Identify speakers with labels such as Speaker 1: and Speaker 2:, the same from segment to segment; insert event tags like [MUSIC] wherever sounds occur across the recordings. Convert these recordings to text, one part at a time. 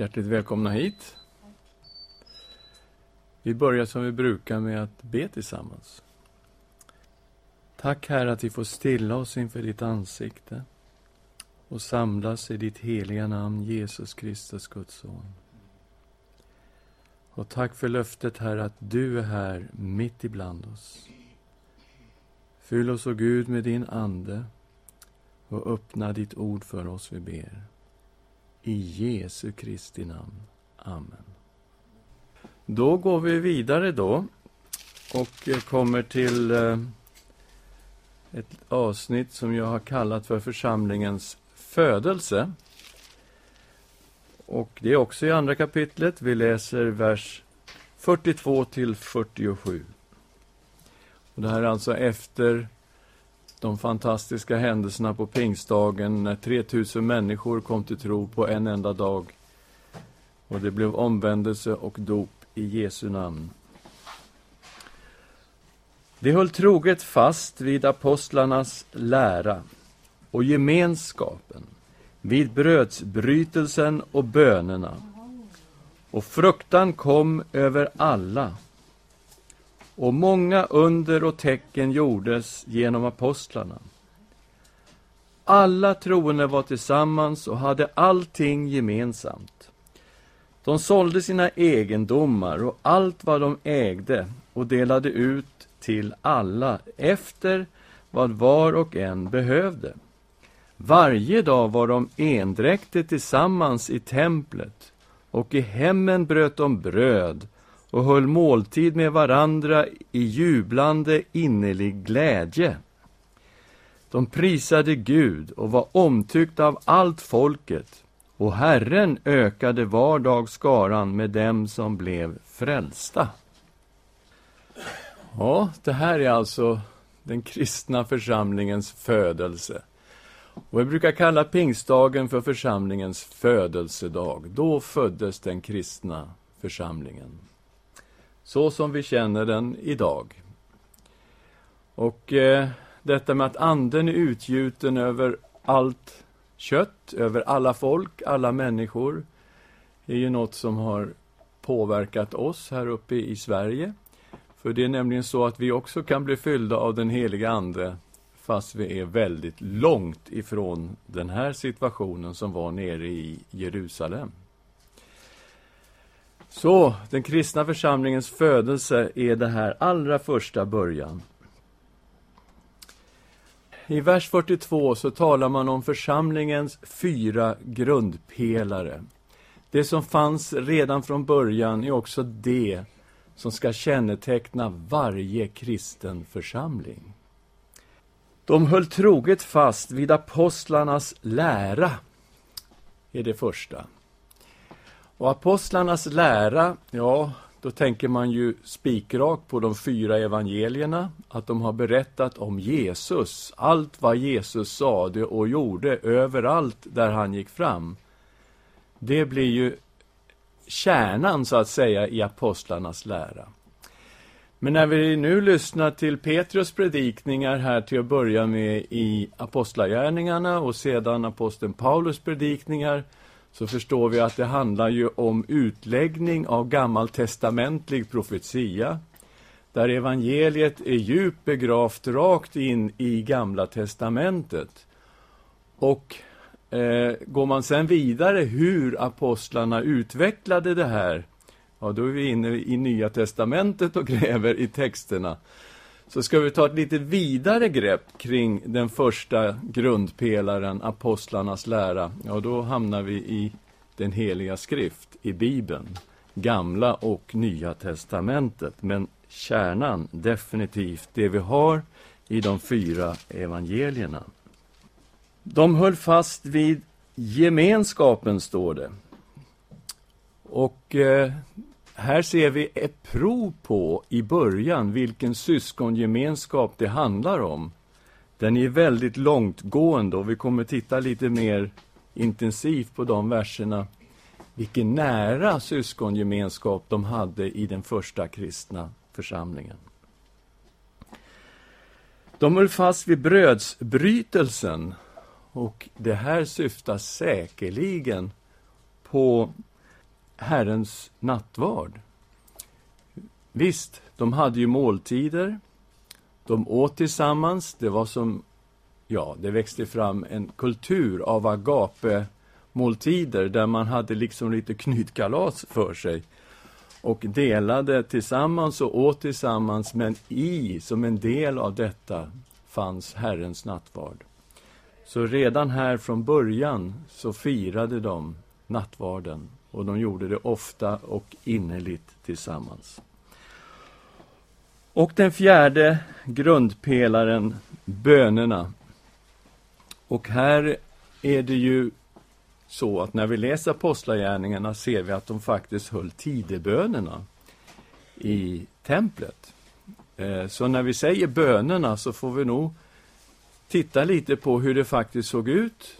Speaker 1: Hjärtligt välkomna hit. Vi börjar som vi brukar med att be tillsammans. Tack Herre att vi får stilla oss inför ditt ansikte och samlas i ditt heliga namn, Jesus Kristus, Guds son. Och tack för löftet, Herre, att du är här mitt ibland oss. Fyll oss, o Gud, med din Ande och öppna ditt ord för oss, vi ber. I Jesu Kristi namn. Amen. Då går vi vidare då och kommer till eh, ett avsnitt som jag har kallat för församlingens födelse. Och det är också i andra kapitlet. Vi läser vers 42 till 47. Och det här är alltså efter de fantastiska händelserna på pingstdagen när 3000 människor kom till tro på en enda dag. Och det blev omvändelse och dop i Jesu namn. De höll troget fast vid apostlarnas lära och gemenskapen, vid brödsbrytelsen och bönerna. Och fruktan kom över alla. Och många under och tecken gjordes genom apostlarna. Alla troende var tillsammans och hade allting gemensamt. De sålde sina egendomar och allt vad de ägde och delade ut till alla efter vad var och en behövde. Varje dag var de endräktigt tillsammans i templet och i hemmen bröt de bröd och höll måltid med varandra i jublande innerlig glädje. De prisade Gud och var omtyckta av allt folket och Herren ökade var dag skaran med dem som blev frälsta. Ja, det här är alltså den kristna församlingens födelse. Och vi brukar kalla pingstdagen för församlingens födelsedag. Då föddes den kristna församlingen. Så som vi känner den idag. Och eh, detta med att anden är utgjuten över allt kött, över alla folk, alla människor, är ju något som har påverkat oss här uppe i Sverige. För det är nämligen så att vi också kan bli fyllda av den heliga Ande fast vi är väldigt långt ifrån den här situationen som var nere i Jerusalem. Så, den kristna församlingens födelse är det här allra första början. I vers 42 så talar man om församlingens fyra grundpelare. Det som fanns redan från början är också det som ska känneteckna varje kristen församling. De höll troget fast vid apostlarnas lära, är det första. Och apostlarnas lära, ja, då tänker man ju spikrakt på de fyra evangelierna, att de har berättat om Jesus, allt vad Jesus sade och gjorde överallt där han gick fram. Det blir ju kärnan, så att säga, i apostlarnas lära. Men när vi nu lyssnar till Petrus predikningar här till att börja med i Apostlagärningarna och sedan aposteln Paulus predikningar så förstår vi att det handlar ju om utläggning av gammaltestamentlig profetia där evangeliet är djupt begravt rakt in i Gamla testamentet. Och eh, går man sen vidare hur apostlarna utvecklade det här Ja, då är vi inne i Nya Testamentet och gräver i texterna. Så ska vi ta ett lite vidare grepp kring den första grundpelaren, apostlarnas lära. Ja, då hamnar vi i den heliga skrift, i Bibeln. Gamla och Nya Testamentet. Men kärnan, definitivt, det vi har i de fyra evangelierna. De höll fast vid gemenskapen, står det. Och eh, här ser vi ett prov på, i början, vilken syskongemenskap det handlar om. Den är väldigt långtgående och vi kommer titta lite mer intensivt på de verserna. Vilken nära syskongemenskap de hade i den första kristna församlingen. De höll fast vid brödsbrytelsen och det här syftar säkerligen på Herrens nattvard. Visst, de hade ju måltider. De åt tillsammans. Det var som, ja, det växte fram en kultur av agape-måltider där man hade liksom lite knytkalas för sig och delade tillsammans och åt tillsammans, men i, som en del av detta, fanns Herrens nattvard. Så redan här från början så firade de nattvarden och de gjorde det ofta och innerligt tillsammans. Och den fjärde grundpelaren, bönerna. Och här är det ju så att när vi läser Apostlagärningarna ser vi att de faktiskt höll tidebönerna i templet. Eh, så när vi säger bönerna så får vi nog titta lite på hur det faktiskt såg ut.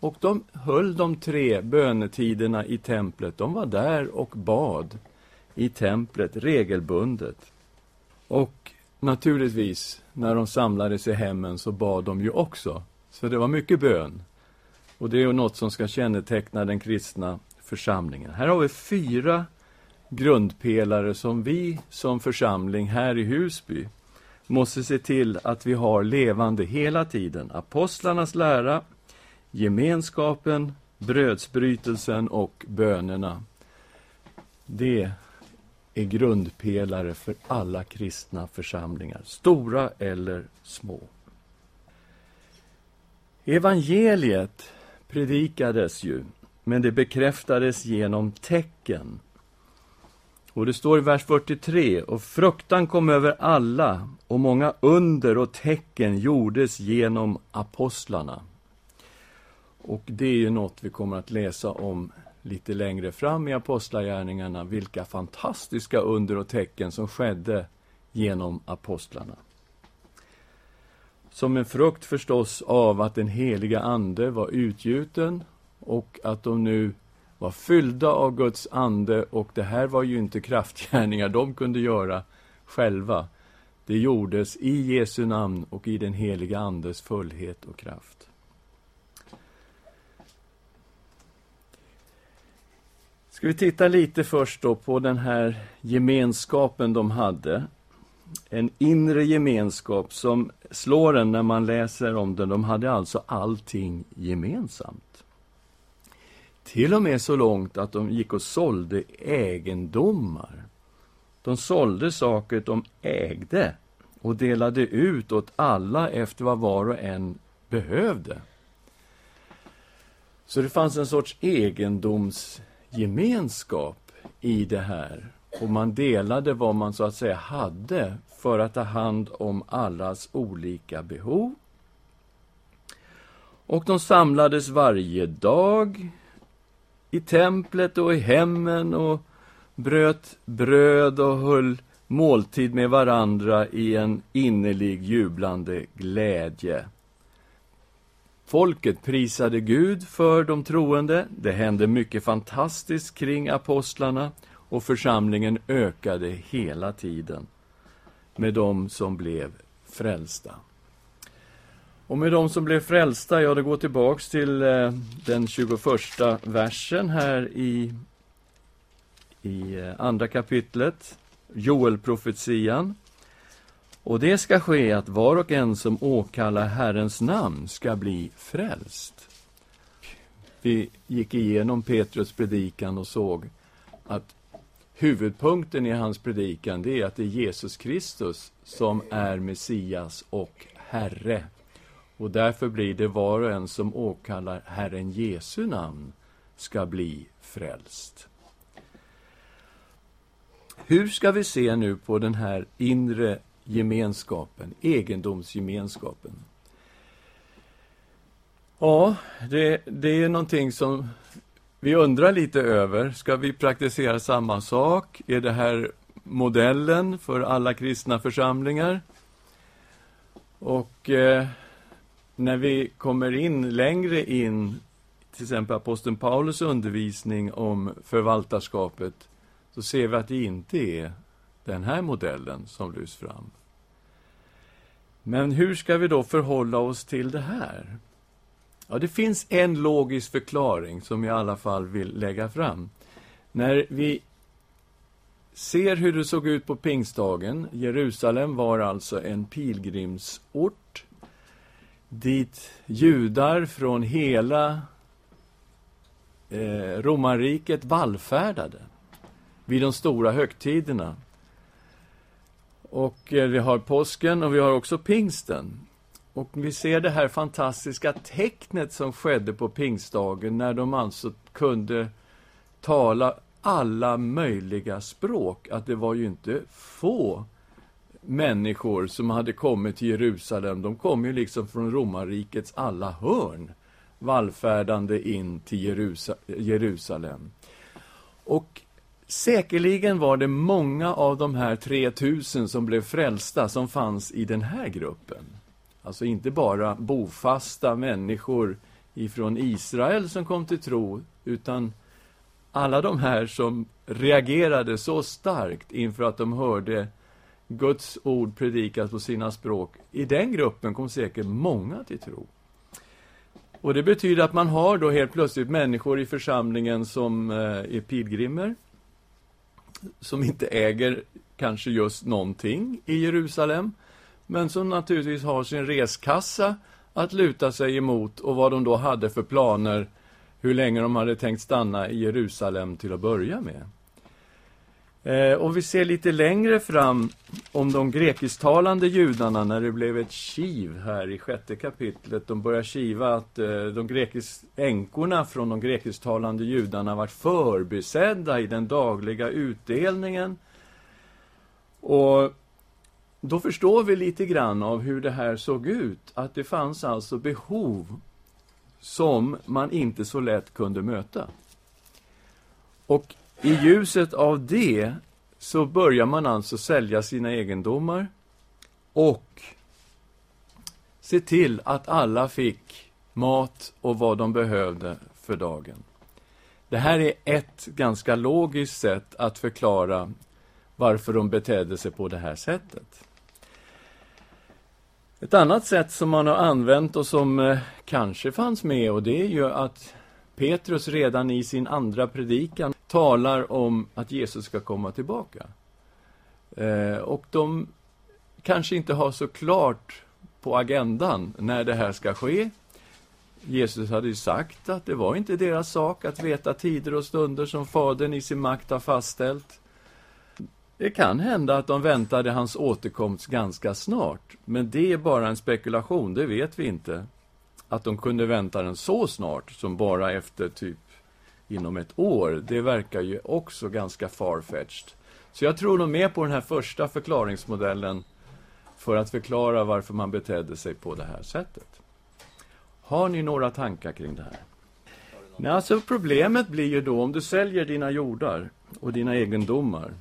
Speaker 1: Och de höll de tre bönetiderna i templet. De var där och bad i templet regelbundet. Och naturligtvis, när de samlades i hemmen så bad de ju också. Så det var mycket bön. Och det är något som ska känneteckna den kristna församlingen. Här har vi fyra grundpelare som vi som församling här i Husby måste se till att vi har levande hela tiden. Apostlarnas lära, gemenskapen, brödsbrytelsen och bönerna. Det är grundpelare för alla kristna församlingar, stora eller små. Evangeliet predikades ju, men det bekräftades genom tecken. Och det står i vers 43, och fruktan kom över alla, och många under och tecken gjordes genom apostlarna. Och det är ju något vi kommer att läsa om lite längre fram i Apostlagärningarna, vilka fantastiska under och tecken som skedde genom apostlarna. Som en frukt förstås av att den heliga Ande var utgjuten och att de nu var fyllda av Guds ande och det här var ju inte kraftgärningar de kunde göra själva. Det gjordes i Jesu namn och i den heliga Andes fullhet och kraft. Ska vi titta lite först då på den här gemenskapen de hade en inre gemenskap som slår en när man läser om den. De hade alltså allting gemensamt. Till och med så långt att de gick och sålde egendomar. De sålde saker de ägde och delade ut åt alla efter vad var och en behövde. Så det fanns en sorts egendoms gemenskap i det här. Och man delade vad man så att säga hade för att ta hand om allas olika behov. Och de samlades varje dag i templet och i hemmen och bröt bröd och höll måltid med varandra i en innerlig jublande glädje. Folket prisade Gud för de troende. Det hände mycket fantastiskt kring apostlarna och församlingen ökade hela tiden med dem som blev frälsta. Och med dem som blev frälsta, ja, det går tillbaks till eh, den 21 versen här i, i eh, andra kapitlet, Joelprofetian. Och det ska ske att var och en som åkallar Herrens namn ska bli frälst. Vi gick igenom Petrus predikan och såg att huvudpunkten i hans predikan det är att det är Jesus Kristus som är Messias och Herre. Och därför blir det var och en som åkallar Herren Jesu namn ska bli frälst. Hur ska vi se nu på den här inre gemenskapen, egendomsgemenskapen? Ja, det, det är någonting som vi undrar lite över, ska vi praktisera samma sak? Är det här modellen för alla kristna församlingar? Och eh, när vi kommer in längre in, till exempel aposteln Paulus undervisning om förvaltarskapet, så ser vi att det inte är den här modellen som lyfts fram. Men hur ska vi då förhålla oss till det här? Ja, det finns en logisk förklaring som jag i alla fall vill lägga fram. När vi ser hur det såg ut på pingstdagen, Jerusalem var alltså en pilgrimsort dit judar från hela eh, romarriket vallfärdade vid de stora högtiderna. Och eh, vi har påsken och vi har också pingsten. Och vi ser det här fantastiska tecknet som skedde på pingstdagen när de alltså kunde tala alla möjliga språk. Att det var ju inte få människor som hade kommit till Jerusalem. De kom ju liksom från romarrikets alla hörn vallfärdande in till Jerusa Jerusalem. Och säkerligen var det många av de här 3000 som blev frälsta som fanns i den här gruppen. Alltså inte bara bofasta människor ifrån Israel som kom till tro, utan alla de här som reagerade så starkt inför att de hörde Guds ord predikas på sina språk. I den gruppen kom säkert många till tro. Och Det betyder att man har då helt plötsligt människor i församlingen som eh, är pilgrimer, som inte äger kanske just någonting i Jerusalem, men som naturligtvis har sin reskassa att luta sig emot och vad de då hade för planer, hur länge de hade tänkt stanna i Jerusalem till att börja med. Eh, om vi ser lite längre fram om de grekisktalande judarna när det blev ett kiv här i sjätte kapitlet. De börjar kiva att eh, de grekisk, änkorna från de grekisktalande judarna varit förbisedda i den dagliga utdelningen. Och då förstår vi lite grann av hur det här såg ut. Att det fanns alltså behov som man inte så lätt kunde möta. Och i ljuset av det så börjar man alltså sälja sina egendomar och se till att alla fick mat och vad de behövde för dagen. Det här är ett ganska logiskt sätt att förklara varför de betedde sig på det här sättet. Ett annat sätt som man har använt och som eh, kanske fanns med och det är ju att Petrus redan i sin andra predikan talar om att Jesus ska komma tillbaka. Eh, och de kanske inte har så klart på agendan när det här ska ske. Jesus hade ju sagt att det var inte deras sak att veta tider och stunder som Fadern i sin makt har fastställt. Det kan hända att de väntade hans återkomst ganska snart, men det är bara en spekulation, det vet vi inte. Att de kunde vänta den så snart, som bara efter typ inom ett år, det verkar ju också ganska farfetched. Så jag tror nog mer på den här första förklaringsmodellen för att förklara varför man betedde sig på det här sättet. Har ni några tankar kring det här? Nej, alltså problemet blir ju då om du säljer dina jordar och dina egendomar.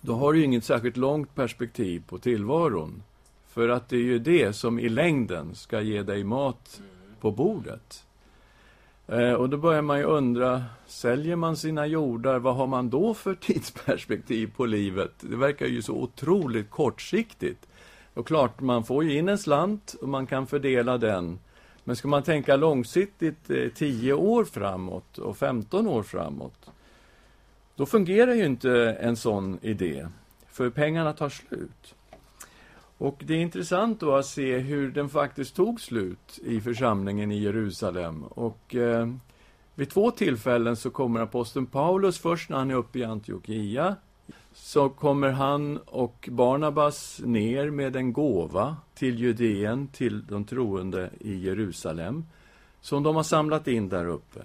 Speaker 1: Då har du inget särskilt långt perspektiv på tillvaron. För att det är ju det som i längden ska ge dig mat på bordet. Eh, och då börjar man ju undra, säljer man sina jordar, vad har man då för [LAUGHS] tidsperspektiv på livet? Det verkar ju så otroligt kortsiktigt. Och klart, man får ju in en slant och man kan fördela den. Men ska man tänka långsiktigt, eh, 10 år framåt och 15 år framåt, då fungerar ju inte en sån idé, för pengarna tar slut. Och det är intressant då att se hur den faktiskt tog slut i församlingen i Jerusalem. Och eh, vid två tillfällen så kommer aposteln Paulus, först när han är uppe i Antiochia, så kommer han och Barnabas ner med en gåva till Judeen, till de troende i Jerusalem, som de har samlat in där uppe.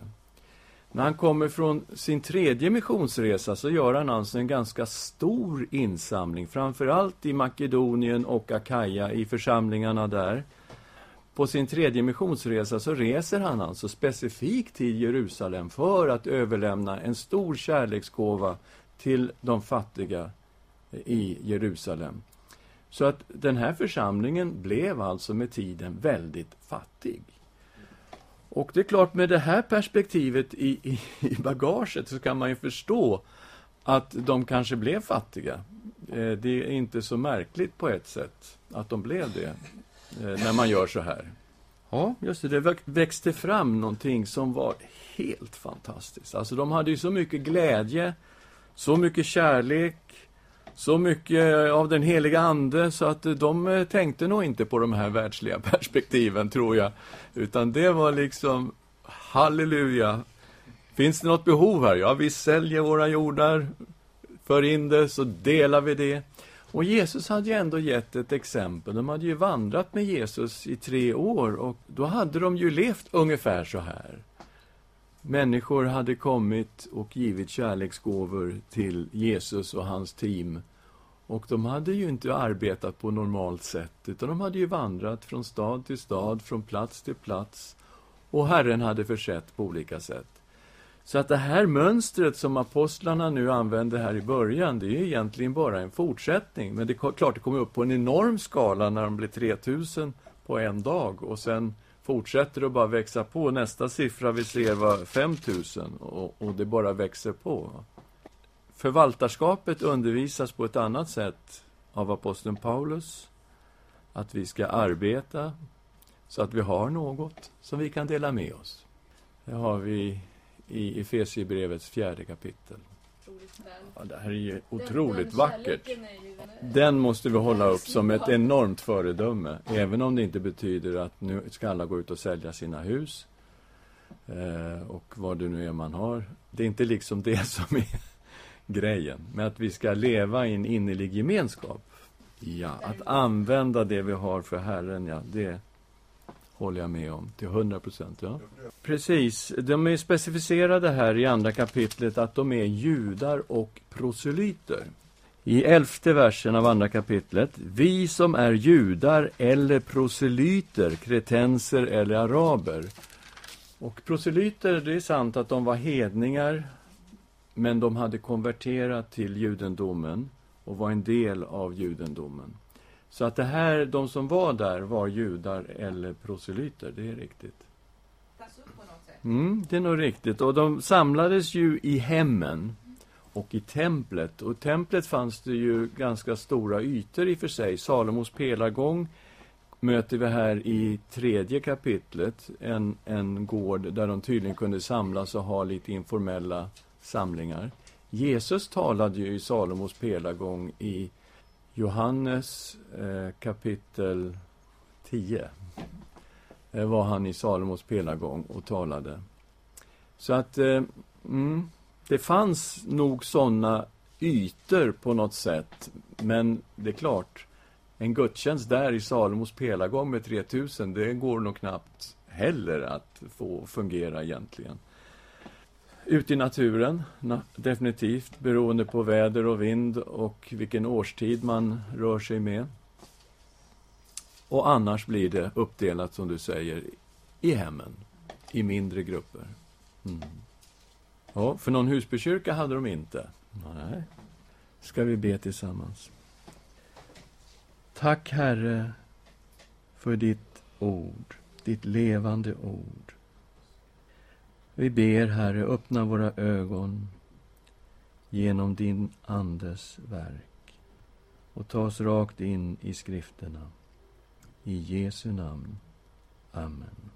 Speaker 1: När han kommer från sin tredje missionsresa så gör han alltså en ganska stor insamling, framför allt i Makedonien och Akaja, i församlingarna där. På sin tredje missionsresa så reser han alltså specifikt till Jerusalem för att överlämna en stor kärleksgåva till de fattiga i Jerusalem. Så att den här församlingen blev alltså med tiden väldigt fattig. Och det är klart, med det här perspektivet i, i, i bagaget så kan man ju förstå att de kanske blev fattiga. Eh, det är inte så märkligt på ett sätt att de blev det, eh, när man gör så här. Ja, just det. Det växte fram någonting som var helt fantastiskt. Alltså, de hade ju så mycket glädje, så mycket kärlek, så mycket av den heliga Ande, så att eh, de eh, tänkte nog inte på de här världsliga [LAUGHS] perspektiven, tror jag. Utan det var liksom, halleluja. Finns det något behov här? Ja, vi säljer våra jordar, för in det, så delar vi det. Och Jesus hade ju ändå gett ett exempel. De hade ju vandrat med Jesus i tre år och då hade de ju levt ungefär så här. Människor hade kommit och givit kärleksgåvor till Jesus och hans team. Och de hade ju inte arbetat på normalt sätt, utan de hade ju vandrat från stad till stad, från plats till plats. Och Herren hade försett på olika sätt. Så att det här mönstret som apostlarna nu använder här i början, det är egentligen bara en fortsättning. Men det är klart, det kommer upp på en enorm skala när de blir 3000 på en dag och sen fortsätter att bara växa på. Nästa siffra vi ser var 5000 och, och det bara växer på. Förvaltarskapet undervisas på ett annat sätt av aposteln Paulus. Att vi ska arbeta så att vi har något som vi kan dela med oss. Det har vi i Efesierbrevets fjärde kapitel. Ja, det här är ju otroligt den, den vackert. Den måste vi hålla upp som ett enormt föredöme, även om det inte betyder att nu ska alla gå ut och sälja sina hus eh, och vad det nu är man har. Det är inte liksom det [LAUGHS] som är grejen, men att vi ska leva i en innerlig gemenskap. Ja, att använda det vi har för Herren, ja, det håller jag med om till 100 procent. Ja. Precis. De är specificerade här i andra kapitlet att de är judar och proselyter. I elfte versen av andra kapitlet. Vi som är judar eller proselyter, kretenser eller araber. Och proselyter, det är sant att de var hedningar, men de hade konverterat till judendomen och var en del av judendomen. Så att det här, de som var där var judar eller proselyter, det är riktigt. Mm, det är nog riktigt. Och de samlades ju i hemmen och i templet. Och i templet fanns det ju ganska stora ytor i och för sig. Salomos pelargång möter vi här i tredje kapitlet. En, en gård där de tydligen kunde samlas och ha lite informella samlingar. Jesus talade ju i Salomos pelargång i Johannes eh, kapitel 10 eh, var han i Salomos pelargång och talade. Så att eh, mm, det fanns nog sådana ytor på något sätt. Men det är klart, en gudstjänst där i Salomos pelargång med 3000, det går nog knappt heller att få fungera egentligen. Ute i naturen, na, definitivt, beroende på väder och vind och vilken årstid man rör sig med. Och annars blir det uppdelat, som du säger, i hemmen, i mindre grupper. Mm. Ja, för någon husbykyrka hade de inte. Nej. Ska vi be tillsammans. Tack, Herre, för ditt ord, ditt levande ord. Vi ber, Herre, öppna våra ögon genom din Andes verk och ta oss rakt in i skrifterna. I Jesu namn. Amen.